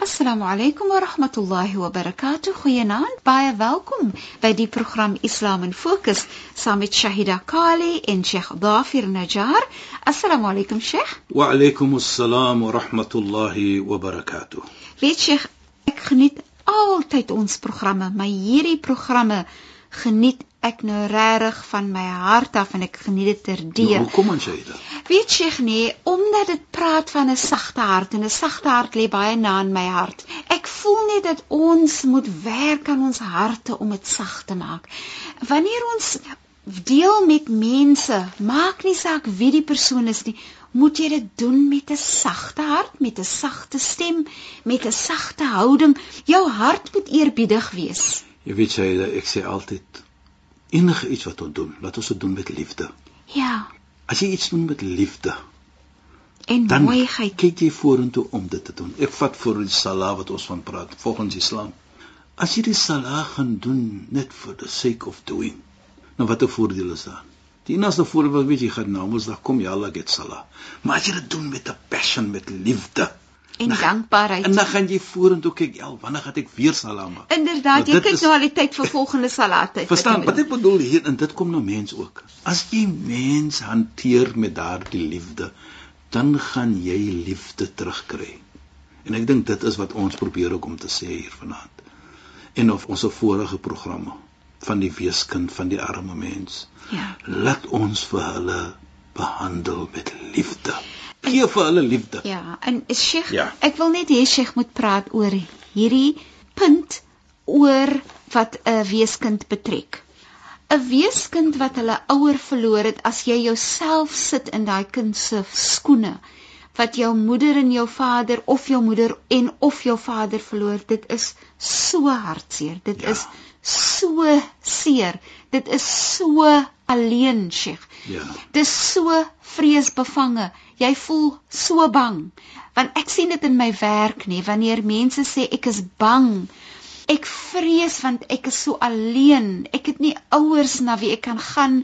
Assalamu alaykum wa rahmatullahi wa barakatuh. Goeienaand. Baie welkom by die program Islam in Fokus saam met Shahida Kali en Sheikh Dafir Najjar. Assalamu alaykum Sheikh. Wa alaykum assalam wa rahmatullahi wa barakatuh. Weet Sheikh, ek geniet altyd ons programme, maar hierdie programme geniet ek nou regtig van my hart af en ek geniet dit terdee. Nou, kom aan Shaida. Weet jy nee, omdat dit praat van 'n sagte hart en 'n sagte hart lê baie na in my hart. Ek voel net dat ons moet werk aan ons harte om dit sag te maak. Wanneer ons deel met mense, maak nie saak wie die persoon is nie, moet jy dit doen met 'n sagte hart, met 'n sagte stem, met 'n sagte houding. Jou hart moet eerbiedig wees. Jy weet Shaida, ek sê altyd enige iets wat ons doen, laat ons dit doen met liefde. Ja. As jy iets doen met liefde, en dan mooiheid, kyk jy vorentoe om dit te doen. Ek vat vir die salat wat ons van praat volgens Islam. As jy die salat gaan doen net for the sake of doing, nou wat 'n voordeel is daar? Die enigste voordeel wat weet jy gaan nou mos dag kom jy al get salat. Maar as jy dit doen met 'n passion, met liefde, en dankbaarheid. En dan gaan jy vorentoe kyk, "El, wanneer gaan ek weer salat maak?" Inderdaad, jy kyk is, nou al die tyd vir volgende salat tyd. Verstaan, wat ek bedoel hier en dit kom nou mens ook. As jy mens hanteer met daardie liefde, dan gaan jy liefde terugkry. En ek dink dit is wat ons probeer ook om te sê hier vanaand. En of ons vorige programme van die weeskind van die arme mens. Ja. Laat ons vir hulle behandel met liefde. Gee vir hulle liefde. Ja, en Sheikh, ja. ek wil net hê Sheikh moet praat oor hierdie punt oor wat 'n weeskind betrek. 'n weeskind wat hulle ouer verloor het as jy jouself sit in daai kind se skoene wat jou moeder en jou vader of jou moeder en of jou vader verloor dit is so hartseer dit ja. is so seer dit is so alleen Sheikh ja dis so vreesbevange jy voel so bang want ek sien dit in my werk nê wanneer mense sê ek is bang Ek vrees want ek is so alleen. Ek het nie ouers na wie ek kan gaan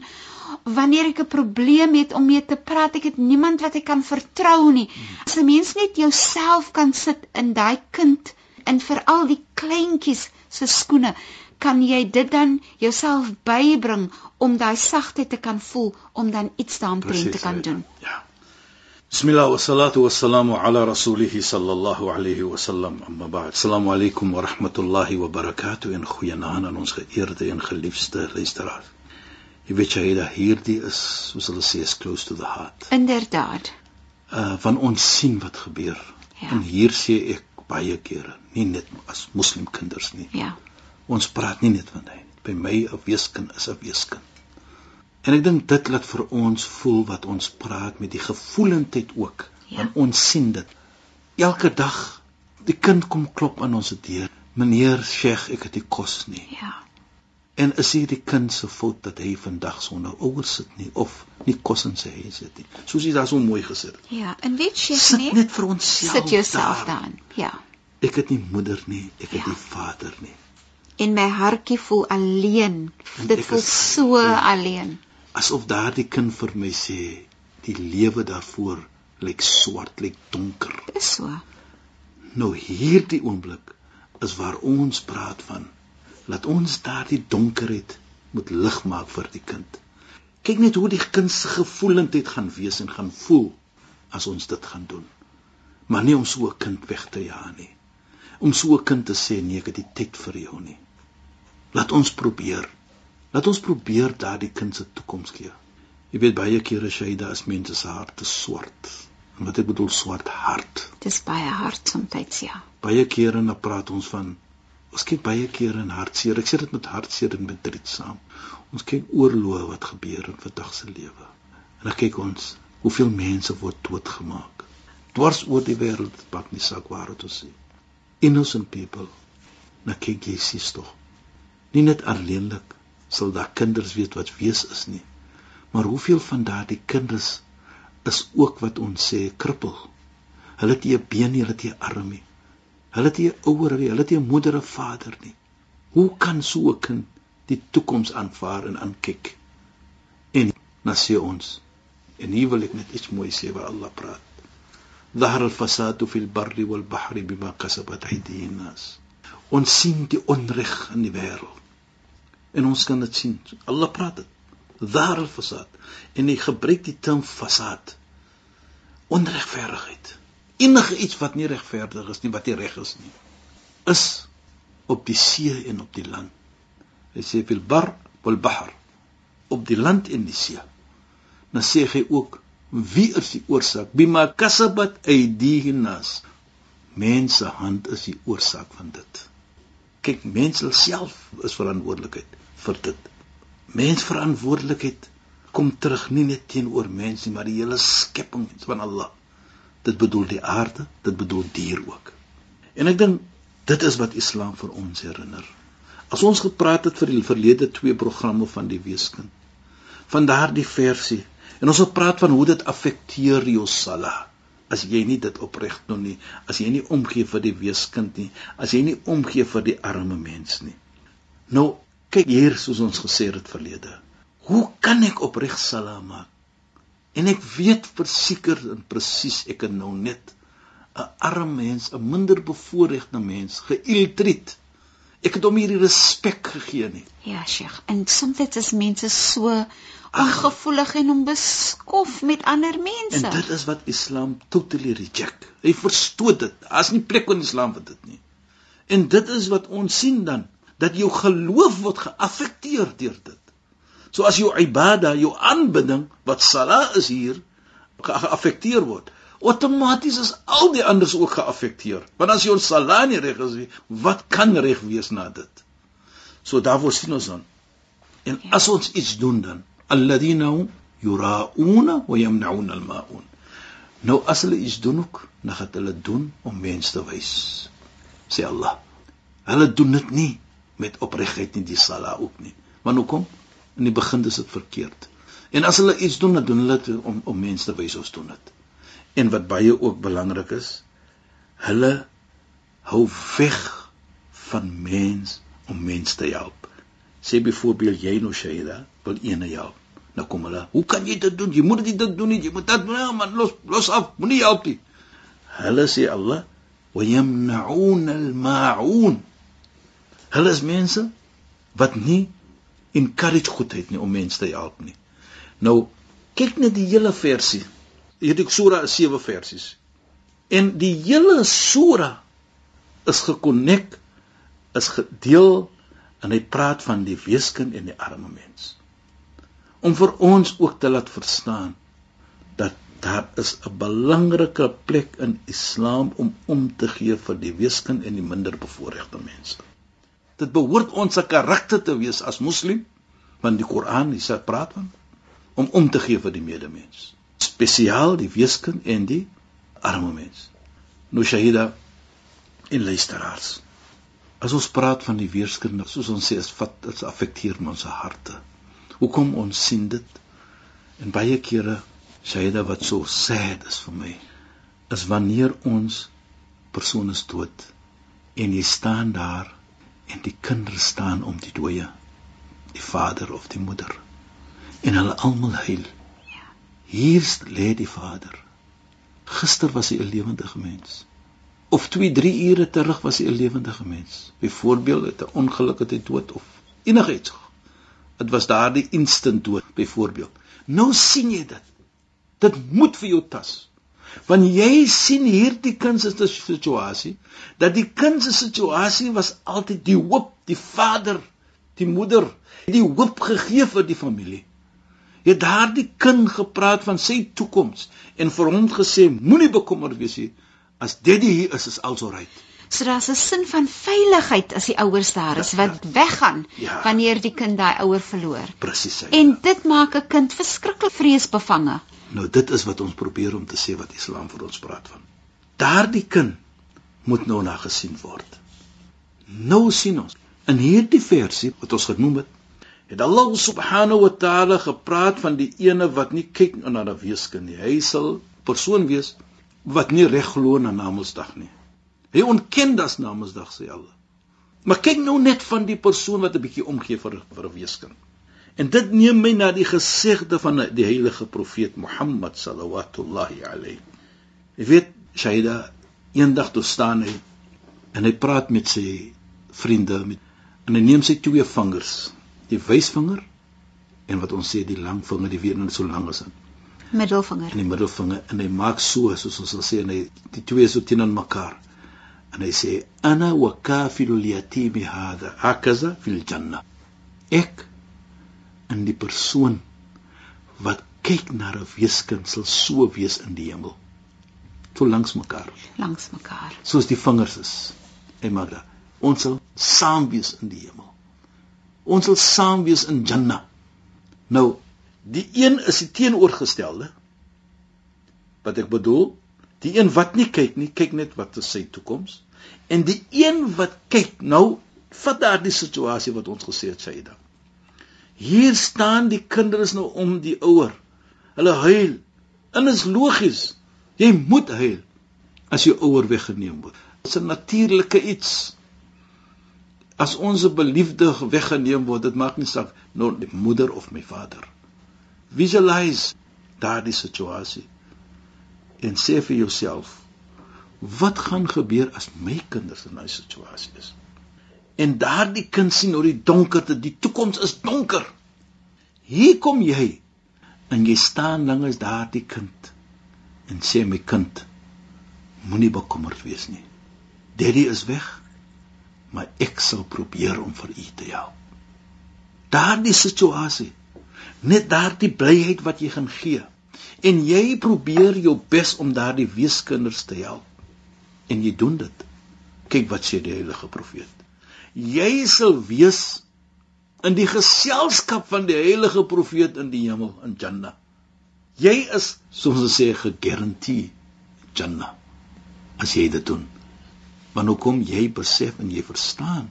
wanneer ek 'n probleem het om mee te praat. Ek het niemand wat ek kan vertrou nie. As 'n mens net jouself kan sit in daai kind en veral die kleintjies se skoene, kan jy dit dan jouself bybring om daai sagtheid te kan voel om dan iets daaroor te kan doen. Ja. Bismillah wa salatu wa salamu ala rasulih sallallahu alayhi wa sallam. Amma ba'd. Assalamu alaykum wa rahmatullahi wa barakatuh en goeienaand aan ons geëerde en geliefde luisteraars. Jy weet jy dat hierdie is soos hulle sê is close to the heart. Inderdaad. Uh van ons sien wat gebeur. Ja. En hier sê ek baie kere, nie net as moslim kinders nie. Ja. Ons praat nie net van dit. By my 'n weeskind is 'n weeskind. En ek dink dit laat vir ons voel wat ons praat met die gevoelendheid ook. Ja. Want ons sien dit. Elke dag die kind kom klop aan ons deur. Meneer Sheikh, ek het nie kos nie. Ja. En is dit die kind se fout dat hy vandag sonder ouers sit nie of nie kos in sy huis het nie. Soos jy daar so mooi gesit het. Ja, en weet jy nie? Sit net vir ons self. Sit jouself dan. Ja. Ek het nie moeder nie, ek het ja. nie vader nie. En my hartjie voel alleen. En dit voel so ja. alleen asof daardie kind vir my sê die lewe daarvoor lyk swart, lyk donker. Dis so. Nou hierdie oomblik is waar ons praat van laat ons daardie donkerheid moet lig maak vir die kind. Kyk net hoe die kind se gevoelendheid gaan wees en gaan voel as ons dit gaan doen. Maar nie om so 'n kind weg te jaag nie. Om so 'n kind te sê nee, ek het die tyd vir jou nie. Laat ons probeer Laat ons probeer daardie kind se toekoms gee. Jy weet baie kere Shaida as mense se harte swart. En wat ek bedoel swart hart. Dis baie hard soms ja. Baie kere dan praat ons van ons kyk baie kere in hartseer. Ek sê dit met hartseer en met dit saam. Ons kyk oorloë wat gebeur in vandag se lewe. En dan kyk ons hoeveel mense word doodgemaak. Dwars oor die wêreld, pak nie saak waar dit is. Innocent people. Na kyk jy sies tog. Nie net alleenlik sal daar kinders weet wat wees is nie. Maar hoeveel van daardie kinders is ook wat ons sê krippel. Hulle het nie 'n been nie, hulle het nie 'n arm nie. Hulle het nie 'n ouer nie, hulle het nie 'n moeder of vader nie. Hoe kan so 'n kind die toekoms aanvaar en aankyk? En dan sê ons en hier wil ek net iets mooi sê waar Allah praat. ظهر الفساد في البر والبحر بما كسبت ايدي الناس. Ons sien die onreg in die wêreld. En ons kan dit sien. Allah praat dit. Daar al fasad. En hy gebruik die term fasad. Onregverdigheid. Enige iets wat nie regverdig is nie, wat nie reg is nie, is op die see en op die land. Hy sê fil bar wal bahr. Op die land en die see. Dan sê hy ook wie is die oorsaak? Bima kasabat aydihnas. Mense hand is die oorsaak van dit kyk mense self is verantwoordelikheid vir dit mens verantwoordelikheid kom terug nie net teenoor mens nie, maar die hele skepping van Allah. Dit bedoel die aarde, dit bedoel dier ook. En ek dink dit is wat Islam vir ons herinner. As ons gepraat het vir die verlede twee programme van die weeskind, van daardie versie, en ons het gepraat van hoe dit affekteer jou sala. As jy nie dit opreg doen nie, as jy nie omgee vir die weeskind nie, as jy nie omgee vir die arme mens nie. Nou, kyk hier soos ons gesê het verlede. Hoe kan ek opreg salaam maak? En ek weet verseker en presies ek het nou net 'n arm mens, 'n minder bevoorregte mens geïltreet. Ek het hom hierdie respek gegee nie. Ja, Sheikh. En soms is mense so ongevoelig en onbeskof met ander mense. En dit is wat Islam totally reject. Hy verstoot dit. Daar's nie plek in Islam vir dit nie. En dit is wat ons sien dan dat jou geloof word geaffekteer deur dit. So as jou ibada, jou aanbidding wat sala is hier geaffekteer word, outomaties is al die anders ook geaffekteer. Want as jou sala nie reg is nie, wat kan reg wees na dit? So daarvoor sien ons dan. En ja. as ons iets doen dan, alladina yurauna wa yamnauna almaun. Nou as hulle iets doen ook, dan gaan hulle doen om mense te wys. Sê Allah. Hulle doen dit nie met opregtheid nie die sala ook nie. Want hoekom? in die begin is dit verkeerd. En as hulle iets doen, dan doen hulle dit om om mense te wys ons doen dit. En wat baie ook belangrik is, hulle hou weg van mens om mense te help. Sê byvoorbeeld jy nou Shaida, wil ene help. Nou kom hulle, "Hoe kan jy dit doen? Jy moet dit doen nie. Jy moet dit nou maar los los af. Moenie help nie." Hulle sê Allah, "Wa yamna'un al-ma'un." Hulle is mense wat nie encourage goedheid nie om mense te help nie. Nou kyk net die hele versie. Hierdie sura is sewe versies. En die hele sura is gekonnek is gedeel en hy praat van die weeskind en die arme mens. Om vir ons ook te laat verstaan dat daar is 'n belangrike plek in Islam om om te gee vir die weeskind en die minder bevoorregte mense. Dit behoort ons se karakter te wees as moslim, want die Koran sê praat van om om te gee vir die medemens, spesiaal die weeskind en die arme mens. Nou Shahida en luisteraars. As ons praat van die weeskind, soos ons sê, is vat dit affekteer ons harte. Hoekom ons sien dit? En baie kere Shahida wat so sad is vir my, is wanneer ons persoon is dood en jy staan daar en die kinders staan om die dooie die vader of die moeder en hulle almal huil hier lê die vader. Gister was hy 'n lewendige mens. Of 2 3 ure terug was hy 'n lewendige mens. Byvoorbeeld het 'n ongeluk het hy dood of enigiets. Dit was daardie instant dood byvoorbeeld. Nou sien jy dit. Dit moet vir jou tas. Want jy sien hierdie kind se situasie dat die kind se situasie was altyd die hoop, die vader, die moeder, die hoop gegee vir die familie. Het daardie kind gepraat van sy toekoms en vir hom gesê moenie bekommerd wees nie. As daddy hier is, is alles reg. So daar's 'n sin van veiligheid as die ouers daar is wat weggaan Ja. wanneer die kind daai ouer verloor. Presies. Saida. En dit maak 'n kind verskriklik vreesbevange. Nou dit is wat ons probeer om te sê wat Islam vir ons praat van. Daardie kind moet nou na gesien word. Nou sien ons in hierdie versie wat ons genoem het, het Allah subhanahu wa ta'ala gepraat van die ene wat nie kyk na 'n weeskind nie. Hy sal persoon wees wat nie reg glo na Namedsdag nie. Hy ontken das Namedsdag sê Allah. Maar kyk nou net van die persoon wat 'n bietjie omgee vir vir 'n weeskind. En dit neem my na die gesegde van die heilige profeet Mohammed sallallahu alayhi. Jy weet, Shaida, eendag toe staan hy en hy praat met sy vriende met en hy neem sy twee vingers, die wysvinger en wat ons sê die lang vinger, die weer net so lank as dit Middelvinger. en die middelvinger en hy maak so soos ons sal sê en hy die twee so teenoor mekaar. En hy sê ana wa kafilul yatimi hada hakaza fil janna. Ek en die persoon wat kyk na 'n weeskind sal so wees in die hemel. So langs mekaar, langs mekaar. soos die vingers is. Hy maak dat ons sal saam wees in die hemel. Ons sal saam wees in Jannah. Nou, die een is die teenoorgestelde. Wat ek bedoel, die een wat nie kyk nie, kyk net wat is sy toekoms. En die een wat kyk, nou vat daardie situasie wat ons gesê het Saida. Hier staan die kinders nou om die ouer. Hulle huil. En dit is logies. Jy moet huil as jou ouer weggeneem word. Dit is 'n natuurlike iets. As ons beliefde weggeneem word, dit maak nie saak nou die moeder of my vader. Visualize daardie situasie en sê vir jouself wat gaan gebeur as my kinders in 'n situasie is? En daardie kind sien hoe die donkerte die toekoms is donker. Hier kom jy en jy staan langs daardie kind en sê my kind moenie bekommerd wees nie. Daddy is weg maar ek sal probeer om vir u te help. Daardie situasie net daardie blyheid wat jy gaan gee en jy probeer jou bes om daardie weeskinders te help. En jy doen dit. Kyk wat sê die heilige profeet. Jy sal wees in die geselskap van die heilige profeet in die hemel in Jannah. Jy is soos ons sê gegarandeer Jannah as jy dit doen want hoekom jy besef en jy verstaan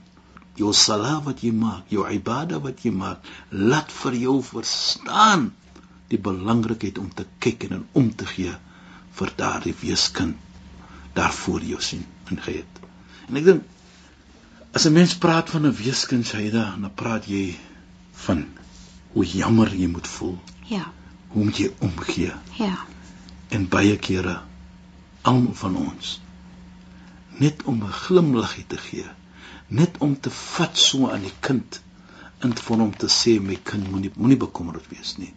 jou salat wat jy maak, jou ibada wat jy maak, laat vir jou verstaan die belangrikheid om te kyk en om te gee vir daardie weeskind daar voor jou sien en geet. En ek dink as 'n mens praat van 'n weeskind Saida, dan praat jy van hoe jammer jy moet voel, Ja. hoe moet jy omgee Ja. en baie kere almal van ons net om 'n glimlaggie te gee. Net om te vat so aan die kind en vir hom te sê my kind moenie moenie bekommerd wees nie.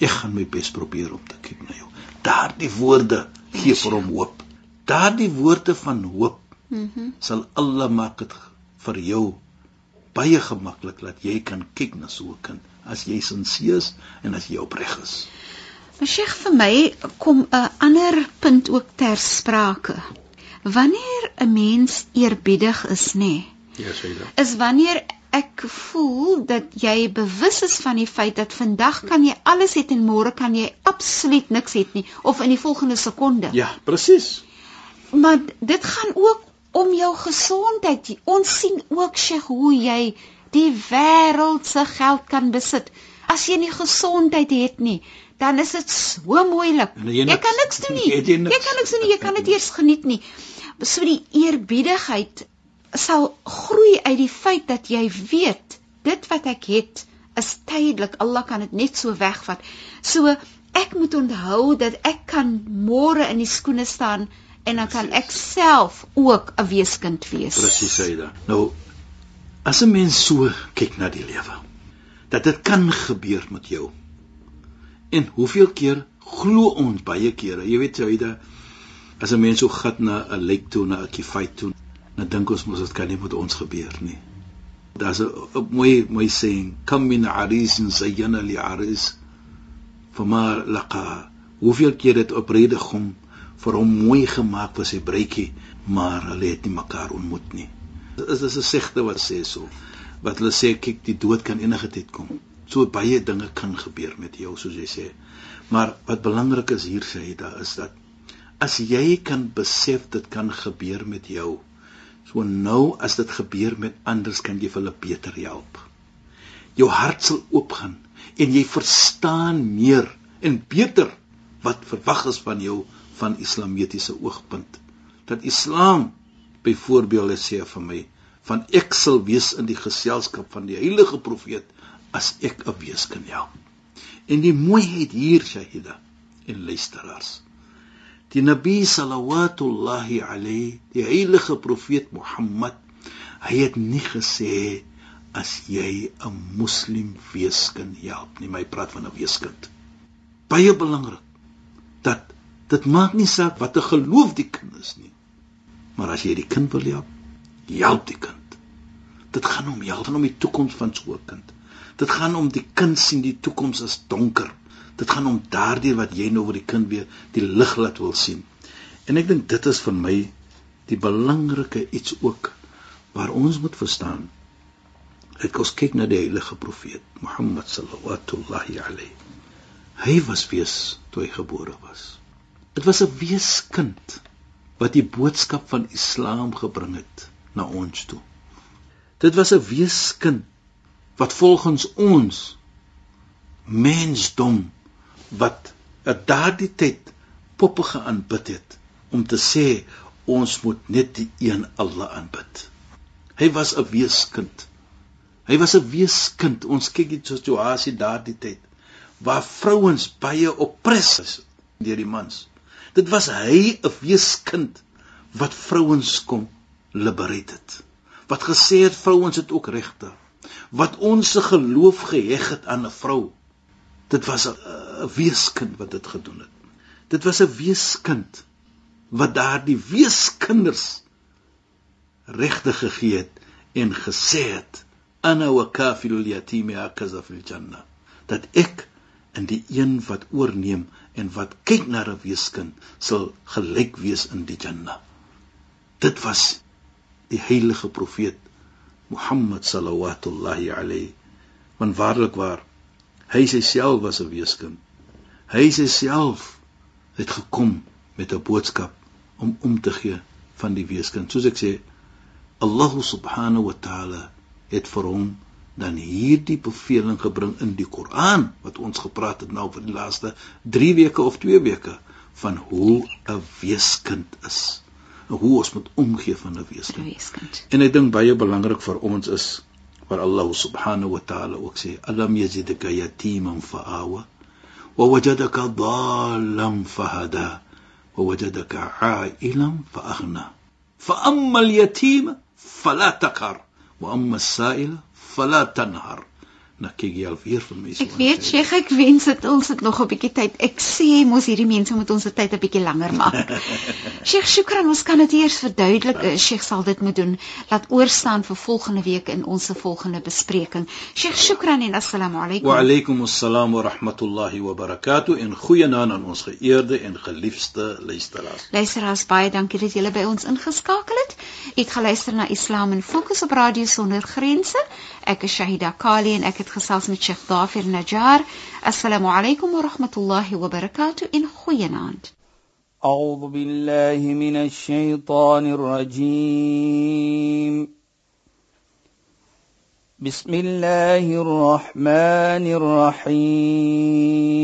Ek gaan my bes probeer om te kyk na jou. Daardie woorde gee vir hom hoop. Daardie woorde van hoop Mhm. sal Allah maak dit vir jou baie gemaklik dat jy kan kyk na so 'n kind as jy sinseer is en as jy opreg is. Maar Sheikh vir my kom 'n ander punt ook ter sprake. Wanneer 'n mens eerbiedig is, nê, nee, ja Saida is wanneer ek voel dat jy bewus is van die feit dat vandag kan jy alles het en môre kan jy absoluut niks het nie of in die volgende sekonde. ja presies Maar dit gaan ook om jou gesondheid. Ons sien ook Sheikh hoe jy die wêreld se geld kan besit. As jy nie gesondheid het nie, dan is dit so moeilik. Jy Jy niks. kan niks doen nie. Het jy niks. Jy kan niks doen nie. Jy kan dit eers geniet nie. So die eerbiedigheid sal groei uit die feit dat jy weet dit wat ek het is tydelik. Allah kan dit net so wegvat. So ek moet onthou dat ek kan môre in die skoene staan en dan kan ek self ook 'n weeskind wees. Presies, Saida. Nou as 'n mens so kyk na die lewe, dat dit kan gebeur met jou. En hoeveel keer glo ons baie kere, jy weet Saida, as 'n mens so gat na 'n lijk toe, na 'n kifait toe, dan dink ons mos dit kan nie met ons gebeur nie. Daar's 'n mooi mooi saying, "Kam min arisin zayyana li aris maar laqa. Hoeveel keer het opredegom vir hom mooi gemaak vir sy bruikie maar hulle het nie mekaar ontmoet nie. Is dis 'n segte wat sê so wat hulle sê kyk die dood kan enige tyd kom so baie dinge kan gebeur met jou soos jy sê. Maar wat belangrik is hier sê daar is dat as jy kan besef dit kan gebeur met jou so nou as dit gebeur met anders kan jy hulle beter help. Jou hart sal oopgaan en jy verstaan meer en beter wat verwag is van jou van islamitiese oogpunt. Dat islam byvoorbeeld sê vir my van ek sal wees in die geselskap van die heilige profeet as ek 'n weeskin help en die mooiheid hier shahida en luisteraars die nabi sallallahu alayhi die heilige profeet Mohammed hy het nie gesê as jy 'n moslim weeskin help nie my praat van 'n weeskind baie belangrik dat dit maak nie saak watter geloof die kind is nie. Maar as jy die kind wil help, help die kind. Dit gaan om help om die toekoms van so 'n kind. Dit gaan om die kind sien die toekoms as donker. Dit gaan om daardie wat jy nou vir die kind weer die lig laat wil sien. En ek dink dit is vir my die belangrike iets ook waar ons moet verstaan. Ek ons kyk na die heilige profeet Mohammed sallallahu alayhi Hy was wees toe hy gebore was. Dit was 'n weeskind wat die boodskap van Islam gebring het na ons toe. Dit was 'n weeskind wat volgens ons mensdom wat at daardie tyd poppe geaanbid het om te sê ons moet net die een Allah aanbid. Hy was 'n weeskind. Hy was 'n weeskind. Ons kyk die situasie daardie tyd waar vrouens baie oppres is deur die mans. Dit was hy 'n weeskind wat vrouens kom liberate het. Wat gesê het vrouens het ook regte. Wat ons se geloof geheg het aan 'n vrou. Dit was 'n weeskind wat dit gedoen het. Dit was 'n weeskind wat daardie weeskinders regte gegee het en gesê het ana wa kafilul yatimi akaza fil janna dat ek en die een wat oorneem en wat kyk na 'n weeskind sal gelyk wees in die Jannah. Dit was die heilige profeet Mohammed sallallahu alayhi want waarlik waar hy self was 'n weeskind. Hy self het gekom met 'n boodskap om om te gee van die weeskind. Soos ek sê, Allah subhanahu wa ta'ala het vir hom dan hierdie beveling gebring in die Koran wat ons gepraat het nou vir die laaste 3 weke of 2 weke van hoe 'n weeskind is hoe ons moet omgee van 'n weeskind. En ek dink baie belangrik vir ons is waar Allah subhanahu wa ta'ala ook sê alam yajidka yatiman fa'awa wa wajadaka dallan fahada wa wajadaka 'ailan fa'aghna fa amma al-yatima fala taqhar wa amma as-sa'ila fala tanhar na kyk jy alweer vir my so ek weet Sheikh ek wens dit ons het nog 'n bietjie tyd. Ek sê mos hierdie mense moet ons se tyd 'n bietjie langer maak. Sheikh Shukran ons kan dit eers verduidelik. Ja. Sheikh sal dit moet doen. Laat oorstaan vir volgende week in ons volgende bespreking. Sheikh Shukran en assalamu alaykum. Wa alaykum assalam wa rahmatullahi wa barakatuh. En goeienaand aan ons geëerde en geliefde luisteraars. Luisteraars baie dankie dat julle by ons ingeskakel het ek geluister na Islam en Fokus op Radio Sonder Grense ek is Shahida Kali en ek het gesels met Sheikh Dafir Najjar. Assalamu alaykum wa rahmatullahi wa barakatuh in goeienaand. أعوذ بالله من الشيطان الرجيم بسم الله الرحمن الرحيم